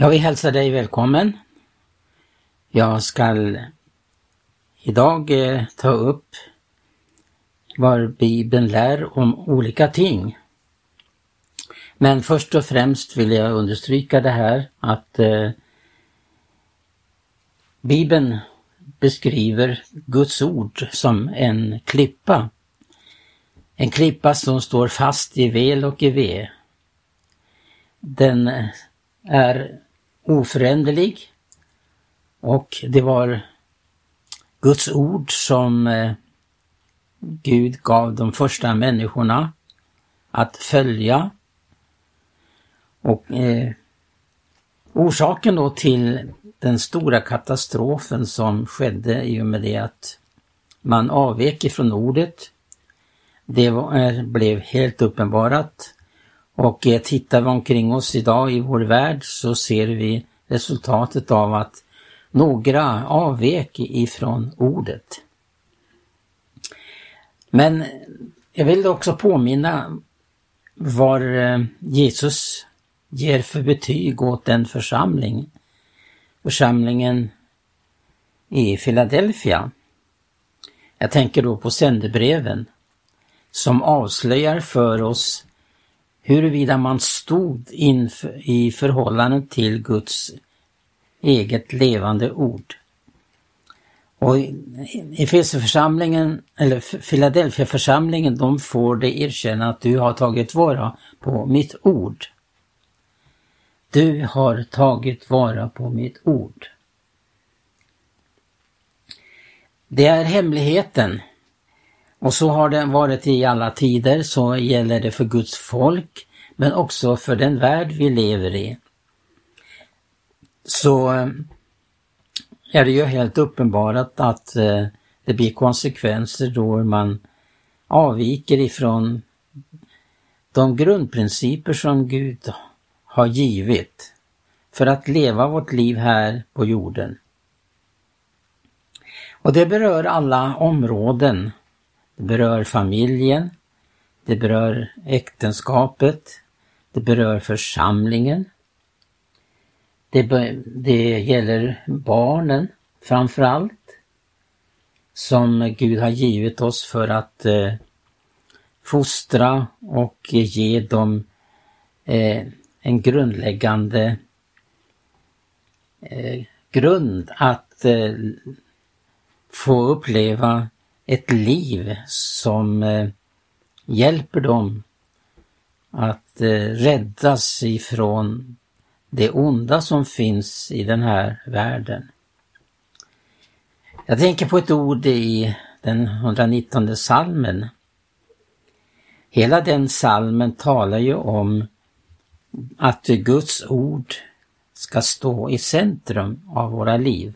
Jag vill hälsa dig välkommen. Jag ska idag eh, ta upp vad Bibeln lär om olika ting. Men först och främst vill jag understryka det här att eh, Bibeln beskriver Guds ord som en klippa. En klippa som står fast i vel och i ve. Den är oföränderlig och det var Guds ord som eh, Gud gav de första människorna att följa. Och eh, Orsaken då till den stora katastrofen som skedde i och med det att man avvek ifrån ordet, det var, eh, blev helt uppenbarat och eh, tittar vi omkring oss idag i vår värld så ser vi resultatet av att några avvek ifrån ordet. Men jag vill också påminna vad eh, Jesus ger för betyg åt den församling, församlingen i Philadelphia. Jag tänker då på sändebreven som avslöjar för oss huruvida man stod inför, i förhållande till Guds eget levande ord. Och Efesierförsamlingen, eller Philadelphia-församlingen, de får det erkänna att du har tagit vara på mitt ord. Du har tagit vara på mitt ord. Det är hemligheten. Och så har det varit i alla tider, så gäller det för Guds folk, men också för den värld vi lever i. Så eh, är det ju helt uppenbarat att eh, det blir konsekvenser då man avviker ifrån de grundprinciper som Gud har givit för att leva vårt liv här på jorden. Och det berör alla områden. Det berör familjen, det berör äktenskapet, det berör församlingen. Det, det gäller barnen framför allt som Gud har givit oss för att eh, fostra och ge dem eh, en grundläggande eh, grund att eh, få uppleva ett liv som eh, hjälper dem att eh, räddas ifrån det onda som finns i den här världen. Jag tänker på ett ord i den 119 salmen. Hela den salmen talar ju om att Guds ord ska stå i centrum av våra liv.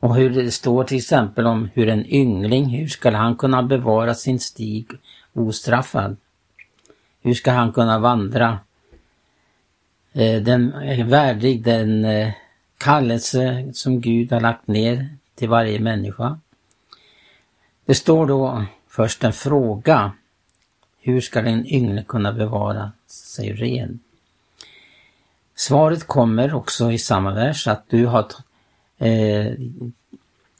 Och hur det står till exempel om hur en yngling, hur ska han kunna bevara sin stig ostraffad? Hur ska han kunna vandra eh, den, värdig den eh, kallelse som Gud har lagt ner till varje människa? Det står då först en fråga. Hur ska den yngling kunna bevara sig ren? Svaret kommer också i samma vers att du har eh,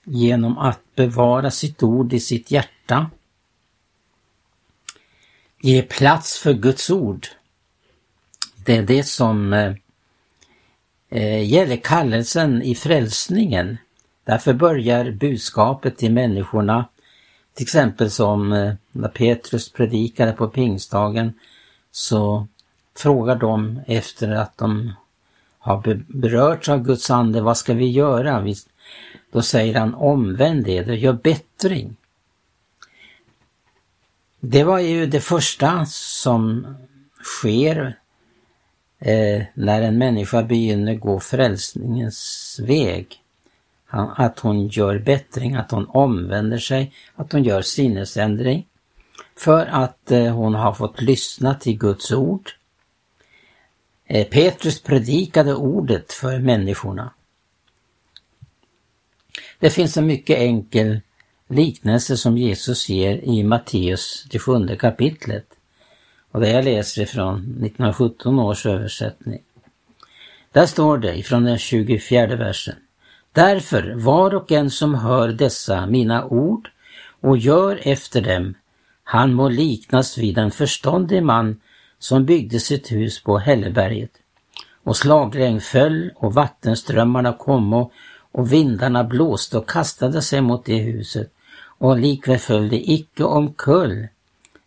genom att bevara sitt ord i sitt hjärta ge plats för Guds ord. Det är det som eh, eh, gäller kallelsen i frälsningen. Därför börjar budskapet till människorna, till exempel som eh, när Petrus predikade på pingstdagen, så frågar de efter att de har berörts av Guds ande, vad ska vi göra? Då säger han omvänd er, gör bättring. Det var ju det första som sker eh, när en människa begynner gå frälsningens väg. att hon gör bättring, att hon omvänder sig, att hon gör sinnesändring. För att eh, hon har fått lyssna till Guds ord. Eh, Petrus predikade ordet för människorna. Det finns en mycket enkel liknelse som Jesus ger i Matteus, det sjunde kapitlet. Och det jag läser ifrån 1917 års översättning. Där står det ifrån den 24 versen. Därför, var och en som hör dessa mina ord och gör efter dem, han må liknas vid en förståndig man som byggde sitt hus på Hälleberget. Och slagregn föll och vattenströmmarna kom och vindarna blåste och kastade sig mot det huset och likväl föll det icke omkull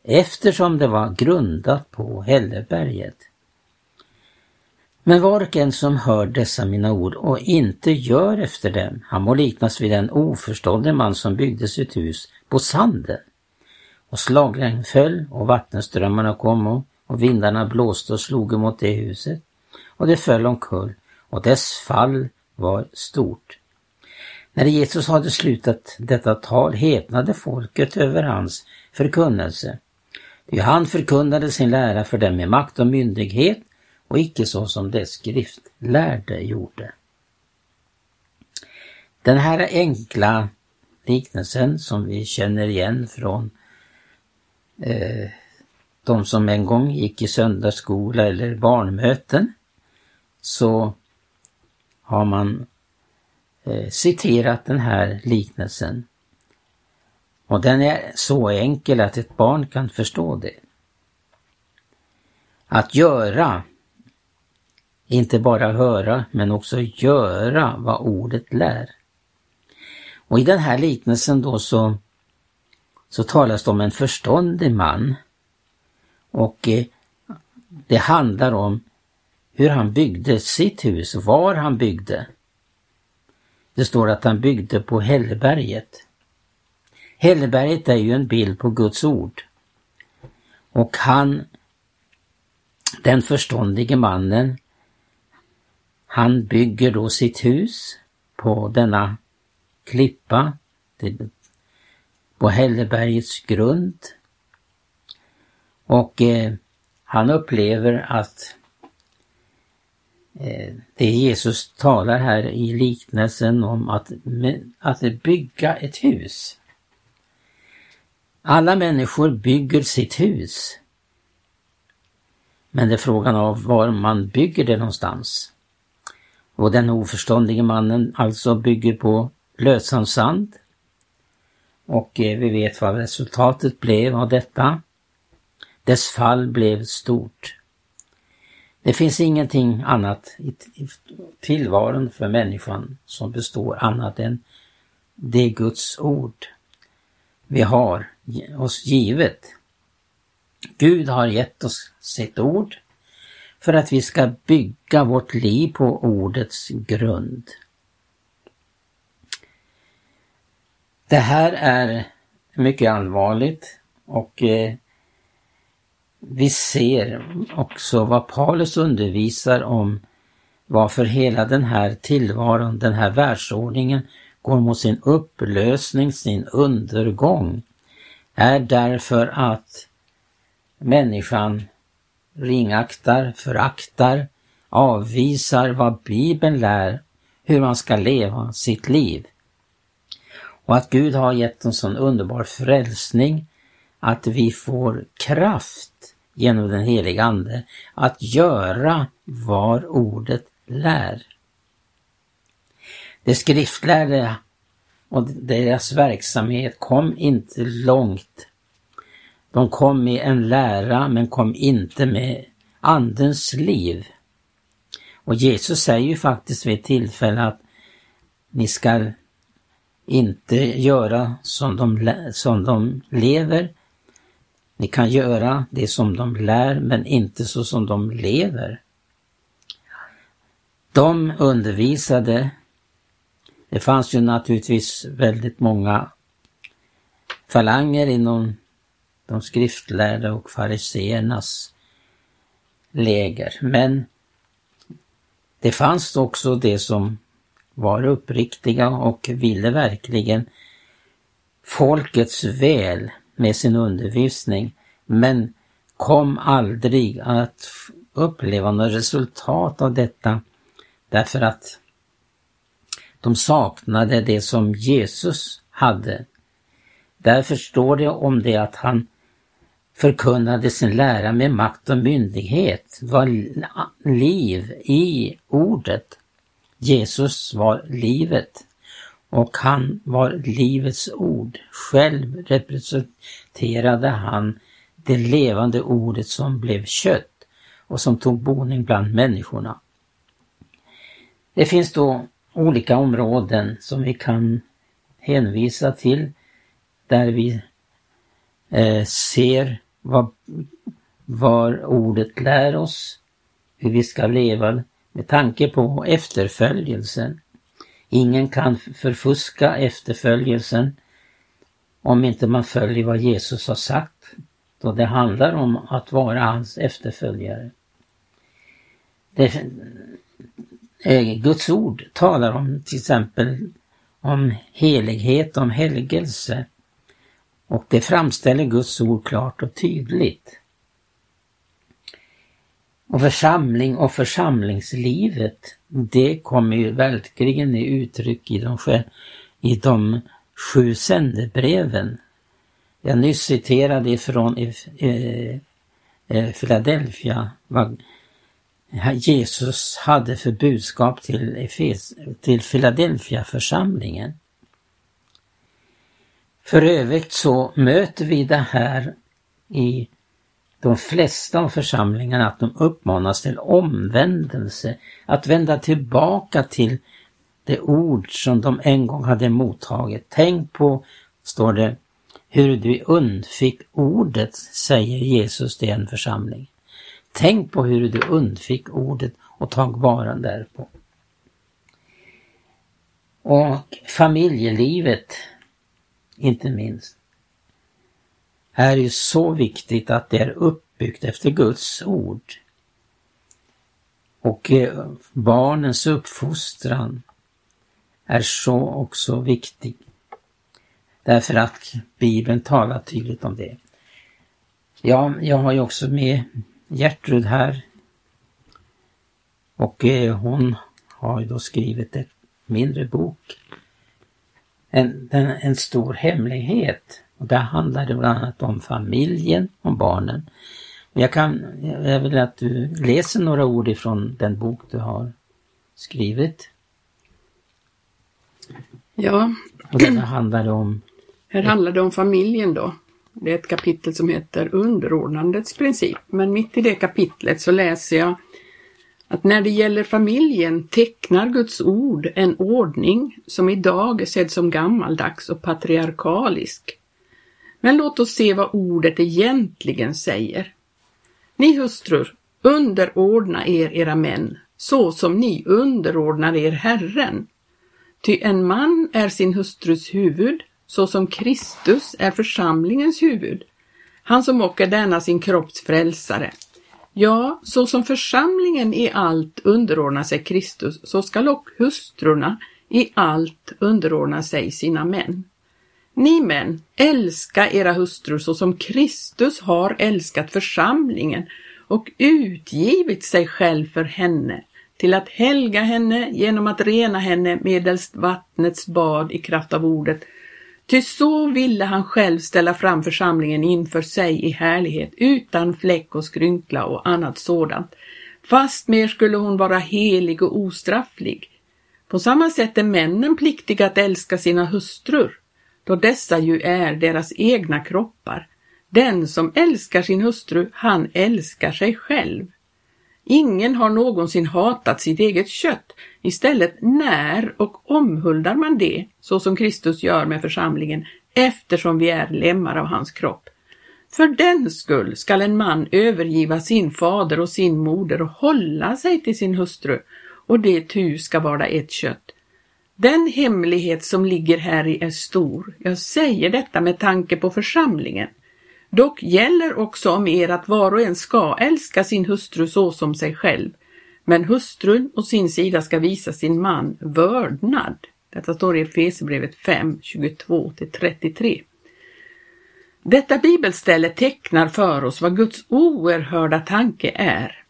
eftersom det var grundat på Hälleberget. Men var och en som hör dessa mina ord och inte gör efter dem, han må liknas vid en oförståndig man som byggde sitt hus på sanden. Och slagregn föll och vattenströmmarna kom och vindarna blåste och slog emot det huset och det föll omkull och dess fall var stort. När Jesus hade slutat detta tal häpnade folket över hans förkunnelse. Ty han förkunnade sin lära för dem med makt och myndighet och icke så som dess skriftlärde gjorde. Den här enkla liknelsen som vi känner igen från eh, de som en gång gick i söndagsskola eller barnmöten så har man eh, citerat den här liknelsen. Och den är så enkel att ett barn kan förstå det. Att göra, inte bara höra, men också göra vad ordet lär. Och i den här liknelsen då så, så talas det om en förståndig man. Och eh, det handlar om hur han byggde sitt hus, var han byggde. Det står att han byggde på Hälleberget. Hälleberget är ju en bild på Guds ord. Och han, den förståndige mannen, han bygger då sitt hus på denna klippa, på Hällebergets grund. Och eh, han upplever att Eh, det Jesus talar här i liknelsen om att, att bygga ett hus. Alla människor bygger sitt hus. Men det är frågan av var man bygger det någonstans. Och den oförståndige mannen alltså bygger på lösan sand. Och eh, vi vet vad resultatet blev av detta. Dess fall blev stort. Det finns ingenting annat i tillvaron för människan som består annat än det Guds ord vi har oss givet. Gud har gett oss sitt ord för att vi ska bygga vårt liv på ordets grund. Det här är mycket allvarligt och eh, vi ser också vad Paulus undervisar om varför hela den här tillvaron, den här världsordningen går mot sin upplösning, sin undergång, är därför att människan ringaktar, föraktar, avvisar vad Bibeln lär hur man ska leva sitt liv. Och att Gud har gett en sån underbar frälsning att vi får kraft genom den heliga Ande att göra vad ordet lär. De skriftlärde och deras verksamhet kom inte långt. De kom med en lära men kom inte med Andens liv. Och Jesus säger ju faktiskt vid ett tillfälle att ni ska inte göra som de, som de lever ni kan göra det som de lär men inte så som de lever. De undervisade. Det fanns ju naturligtvis väldigt många falanger inom de skriftlärda och fariseernas läger. Men det fanns också det som var uppriktiga och ville verkligen folkets väl med sin undervisning men kom aldrig att uppleva något resultat av detta därför att de saknade det som Jesus hade. Därför står det om det att han förkunnade sin lära med makt och myndighet, var liv i ordet. Jesus var livet och han var livets ord. Själv representerade han det levande ordet som blev kött och som tog boning bland människorna. Det finns då olika områden som vi kan hänvisa till där vi eh, ser vad, vad ordet lär oss, hur vi ska leva med tanke på efterföljelsen. Ingen kan förfuska efterföljelsen om inte man följer vad Jesus har sagt, då det handlar om att vara hans efterföljare. Det, Guds ord talar om till exempel om helighet, om helgelse. Och det framställer Guds ord klart och tydligt. Och församling och församlingslivet, det kommer ju verkligen i uttryck i de, i de sju sändebreven. Jag nyss citerade ifrån eh, eh, Philadelphia vad Jesus hade för budskap till, Efes, till Philadelphia församlingen. För övrigt så möter vi det här i de flesta av församlingarna att de uppmanas till omvändelse, att vända tillbaka till det ord som de en gång hade mottagit. Tänk på, står det, hur du undfick ordet, säger Jesus till en församling. Tänk på hur du undfick ordet och tag vara därpå. Och familjelivet, inte minst, är ju så viktigt att det är uppbyggt efter Guds ord. Och eh, barnens uppfostran är så också viktig. Därför att Bibeln talar tydligt om det. Ja, jag har ju också med Gertrud här. Och eh, hon har ju då skrivit ett mindre bok. En, en, en stor hemlighet. Och där handlar det bland annat om familjen, om barnen. Jag, kan, jag vill att du läser några ord ifrån den bok du har skrivit. Ja. Och den handlar om... Här handlar det om familjen då. Det är ett kapitel som heter Underordnandets princip. Men mitt i det kapitlet så läser jag att när det gäller familjen tecknar Guds ord en ordning som idag är sedd som gammaldags och patriarkalisk. Men låt oss se vad ordet egentligen säger. Ni hustrur, underordna er era män, så som ni underordnar er Herren. Ty en man är sin hustrus huvud, så som Kristus är församlingens huvud, han som åker är denna sin kropps frälsare. Ja, så som församlingen i allt underordnar sig Kristus, så skall och hustrurna i allt underordna sig sina män. Ni män, älska era hustrur så som Kristus har älskat församlingen och utgivit sig själv för henne, till att helga henne genom att rena henne medelst vattnets bad i kraft av ordet, Ty så ville han själv ställa fram församlingen inför sig i härlighet, utan fläck och skrynkla och annat sådant. Fastmer skulle hon vara helig och ostrafflig. På samma sätt är männen pliktiga att älska sina hustrur, då dessa ju är deras egna kroppar. Den som älskar sin hustru, han älskar sig själv. Ingen har någonsin hatat sitt eget kött, istället när och omhuldar man det, så som Kristus gör med församlingen, eftersom vi är lemmar av hans kropp. För den skull skall en man övergiva sin fader och sin moder och hålla sig till sin hustru, och det tu ska vara ett kött. Den hemlighet som ligger här i är stor. Jag säger detta med tanke på församlingen. Dock gäller också om er att var och en ska älska sin hustru så som sig själv, men hustrun å sin sida ska visa sin man vördnad. Detta står i Efesierbrevet 5, 22-33. Detta bibelställe tecknar för oss vad Guds oerhörda tanke är.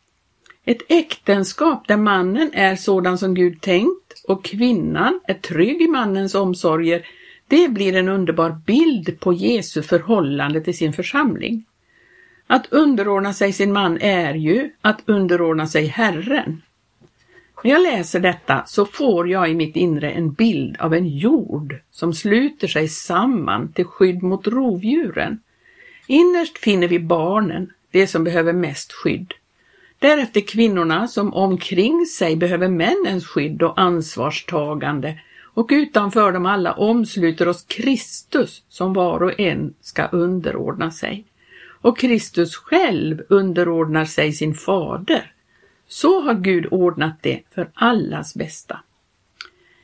Ett äktenskap där mannen är sådan som Gud tänkt och kvinnan är trygg i mannens omsorger det blir en underbar bild på Jesu förhållande till sin församling. Att underordna sig sin man är ju att underordna sig Herren. När jag läser detta så får jag i mitt inre en bild av en jord som sluter sig samman till skydd mot rovdjuren. Innerst finner vi barnen, det som behöver mest skydd. Därefter kvinnorna som omkring sig behöver männens skydd och ansvarstagande och utanför dem alla omsluter oss Kristus som var och en ska underordna sig. Och Kristus själv underordnar sig sin fader. Så har Gud ordnat det för allas bästa.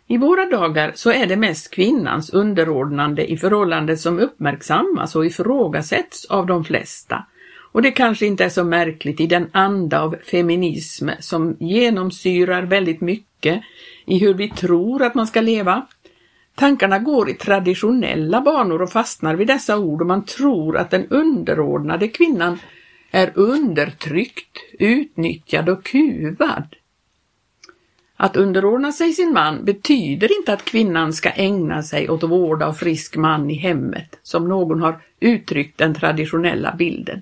I våra dagar så är det mest kvinnans underordnande i förhållandet som uppmärksammas och ifrågasätts av de flesta. Och det kanske inte är så märkligt i den anda av feminism som genomsyrar väldigt mycket i hur vi tror att man ska leva. Tankarna går i traditionella banor och fastnar vid dessa ord och man tror att den underordnade kvinnan är undertryckt, utnyttjad och kuvad. Att underordna sig sin man betyder inte att kvinnan ska ägna sig åt vård av frisk man i hemmet, som någon har uttryckt den traditionella bilden.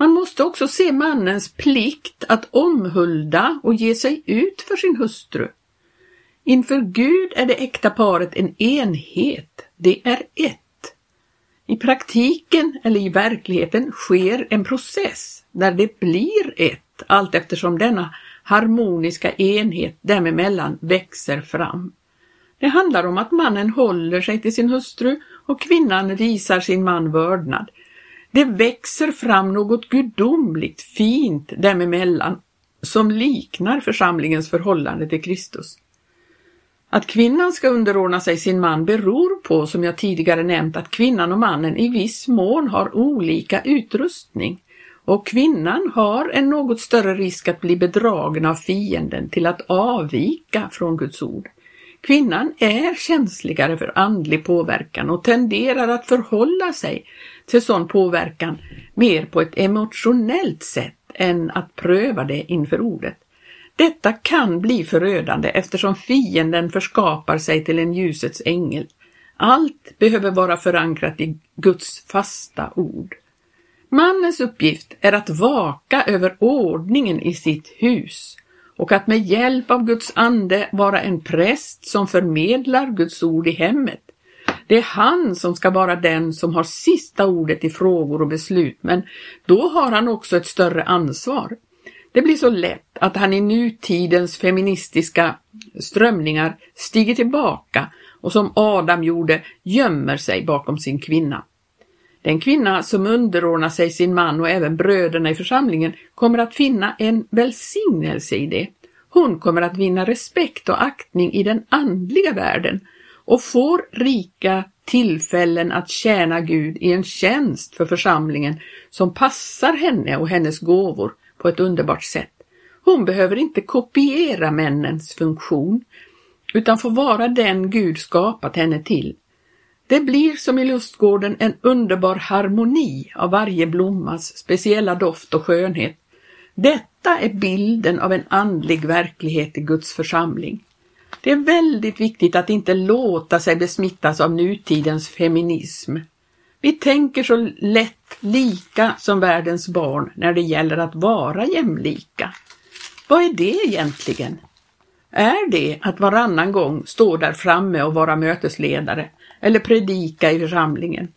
Man måste också se mannens plikt att omhulda och ge sig ut för sin hustru. Inför Gud är det äkta paret en enhet, det är ett. I praktiken eller i verkligheten sker en process där det blir ett allt eftersom denna harmoniska enhet dem emellan växer fram. Det handlar om att mannen håller sig till sin hustru och kvinnan visar sin man vördnad. Det växer fram något gudomligt fint dem emellan som liknar församlingens förhållande till Kristus. Att kvinnan ska underordna sig sin man beror på, som jag tidigare nämnt, att kvinnan och mannen i viss mån har olika utrustning och kvinnan har en något större risk att bli bedragen av fienden till att avvika från Guds ord. Kvinnan är känsligare för andlig påverkan och tenderar att förhålla sig till sån påverkan mer på ett emotionellt sätt än att pröva det inför ordet. Detta kan bli förödande eftersom fienden förskapar sig till en ljusets ängel. Allt behöver vara förankrat i Guds fasta ord. Mannens uppgift är att vaka över ordningen i sitt hus och att med hjälp av Guds ande vara en präst som förmedlar Guds ord i hemmet. Det är han som ska vara den som har sista ordet i frågor och beslut, men då har han också ett större ansvar. Det blir så lätt att han i nutidens feministiska strömningar stiger tillbaka och som Adam gjorde gömmer sig bakom sin kvinna. Den kvinna som underordnar sig sin man och även bröderna i församlingen kommer att finna en välsignelse i det. Hon kommer att vinna respekt och aktning i den andliga världen och får rika tillfällen att tjäna Gud i en tjänst för församlingen som passar henne och hennes gåvor på ett underbart sätt. Hon behöver inte kopiera männens funktion utan får vara den Gud skapat henne till. Det blir som i lustgården en underbar harmoni av varje blommas speciella doft och skönhet. Detta är bilden av en andlig verklighet i Guds församling. Det är väldigt viktigt att inte låta sig besmittas av nutidens feminism. Vi tänker så lätt lika som världens barn när det gäller att vara jämlika. Vad är det egentligen? Är det att varannan gång stå där framme och vara mötesledare eller predika i församlingen?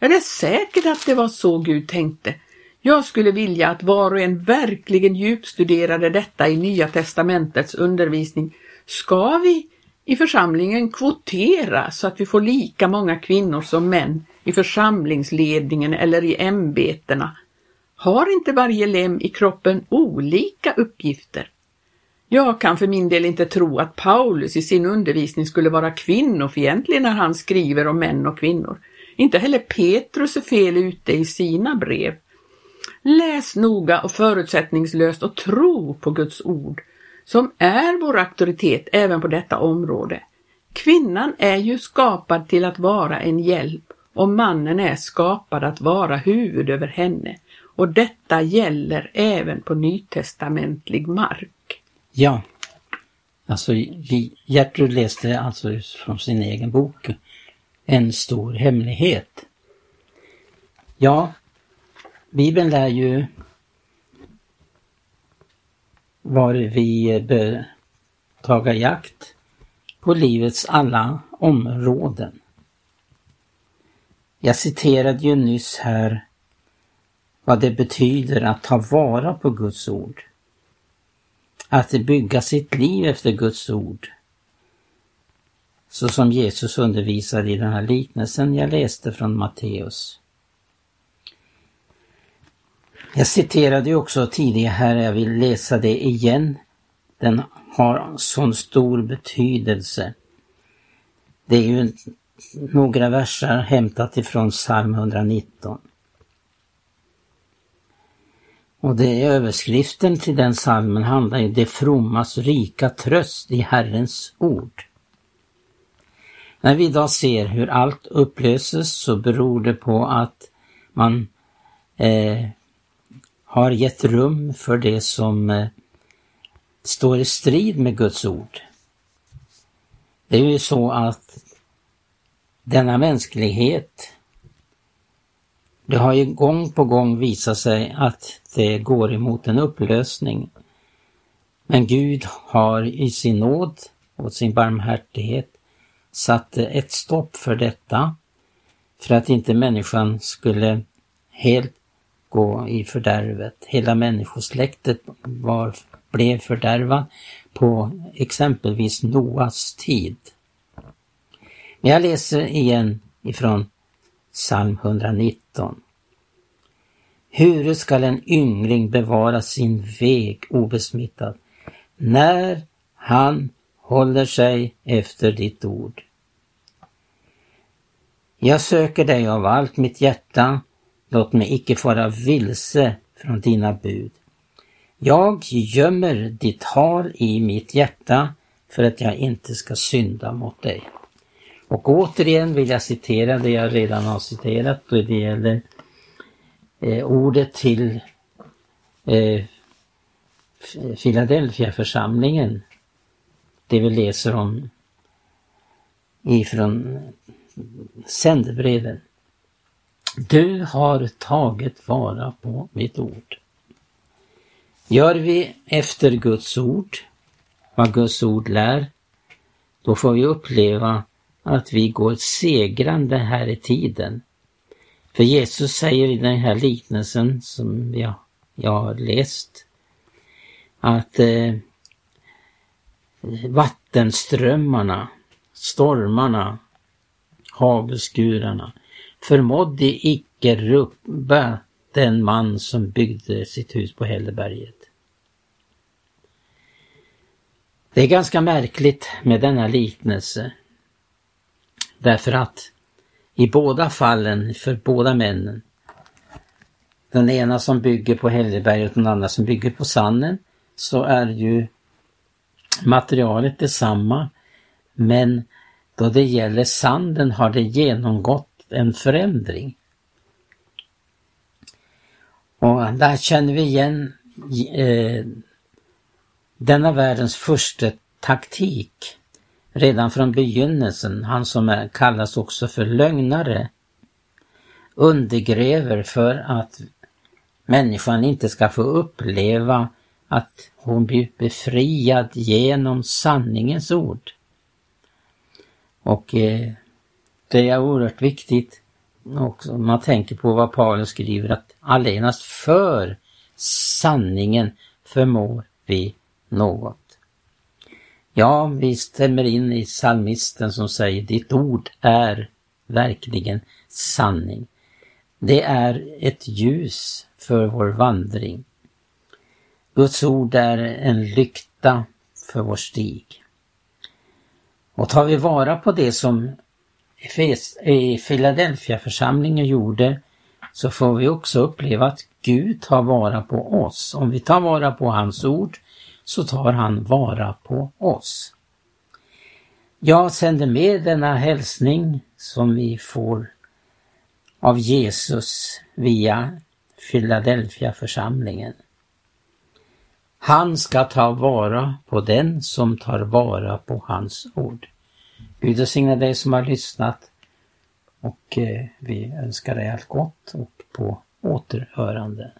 Är det säkert att det var så Gud tänkte? Jag skulle vilja att var och en verkligen djupstuderade detta i Nya testamentets undervisning. Ska vi i församlingen kvotera så att vi får lika många kvinnor som män i församlingsledningen eller i ämbetena? Har inte varje lem i kroppen olika uppgifter? Jag kan för min del inte tro att Paulus i sin undervisning skulle vara kvinnofientlig när han skriver om män och kvinnor. Inte heller Petrus är fel ute i sina brev. Läs noga och förutsättningslöst och tro på Guds ord, som är vår auktoritet även på detta område. Kvinnan är ju skapad till att vara en hjälp och mannen är skapad att vara huvud över henne. Och detta gäller även på nytestamentlig mark. Ja, alltså Gertrud läste alltså från sin egen bok En stor hemlighet. Ja, Bibeln lär ju var vi bör taga jakt på livets alla områden. Jag citerade ju nyss här vad det betyder att ta vara på Guds ord. Att bygga sitt liv efter Guds ord. Så som Jesus undervisade i den här liknelsen jag läste från Matteus. Jag citerade ju också tidigare här, jag vill läsa det igen. Den har sån stor betydelse. Det är ju några verser hämtat ifrån psalm 119. Och det är överskriften till den salmen handlar ju det frommas rika tröst i Herrens ord. När vi idag ser hur allt upplöses så beror det på att man eh, har gett rum för det som eh, står i strid med Guds ord. Det är ju så att denna mänsklighet, det har ju gång på gång visat sig att det går emot en upplösning. Men Gud har i sin nåd och sin barmhärtighet satt ett stopp för detta för att inte människan skulle helt gå i fördärvet. Hela människosläktet var, blev fördärvat på exempelvis Noas tid. Men jag läser igen ifrån psalm 119. Hur skall en yngling bevara sin väg obesmittad när han håller sig efter ditt ord? Jag söker dig av allt mitt hjärta, låt mig icke fara vilse från dina bud. Jag gömmer ditt tal i mitt hjärta för att jag inte ska synda mot dig. Och återigen vill jag citera det jag redan har citerat och det gäller eh, ordet till eh, Philadelphia-församlingen. Det vi läser om ifrån sändebreven. Du har tagit vara på mitt ord. Gör vi efter Guds ord, vad Guds ord lär, då får vi uppleva att vi går segrande här i tiden. För Jesus säger i den här liknelsen som jag, jag har läst att eh, vattenströmmarna, stormarna, havsgurarna förmådde icke rubba den man som byggde sitt hus på Hälleberget. Det är ganska märkligt med denna liknelse. Därför att i båda fallen, för båda männen, den ena som bygger på Hälleberget och den andra som bygger på sanden, så är ju materialet detsamma. Men då det gäller sanden har det genomgått en förändring. Och där känner vi igen eh, denna världens första taktik redan från begynnelsen, han som är, kallas också för lögnare, undergräver för att människan inte ska få uppleva att hon blir befriad genom sanningens ord. Och eh, det är oerhört viktigt också man tänker på vad Paulus skriver att allenast för sanningen förmår vi något. Ja, vi stämmer in i psalmisten som säger ditt ord är verkligen sanning. Det är ett ljus för vår vandring. Guds ord är en lykta för vår stig. Och tar vi vara på det som i Philadelphia församlingen gjorde så får vi också uppleva att Gud tar vara på oss. Om vi tar vara på hans ord så tar han vara på oss. Jag sänder med denna hälsning som vi får av Jesus via Philadelphia församlingen. Han ska ta vara på den som tar vara på hans ord. Gud välsigne dig som har lyssnat och eh, vi önskar dig allt gott och på återhörande.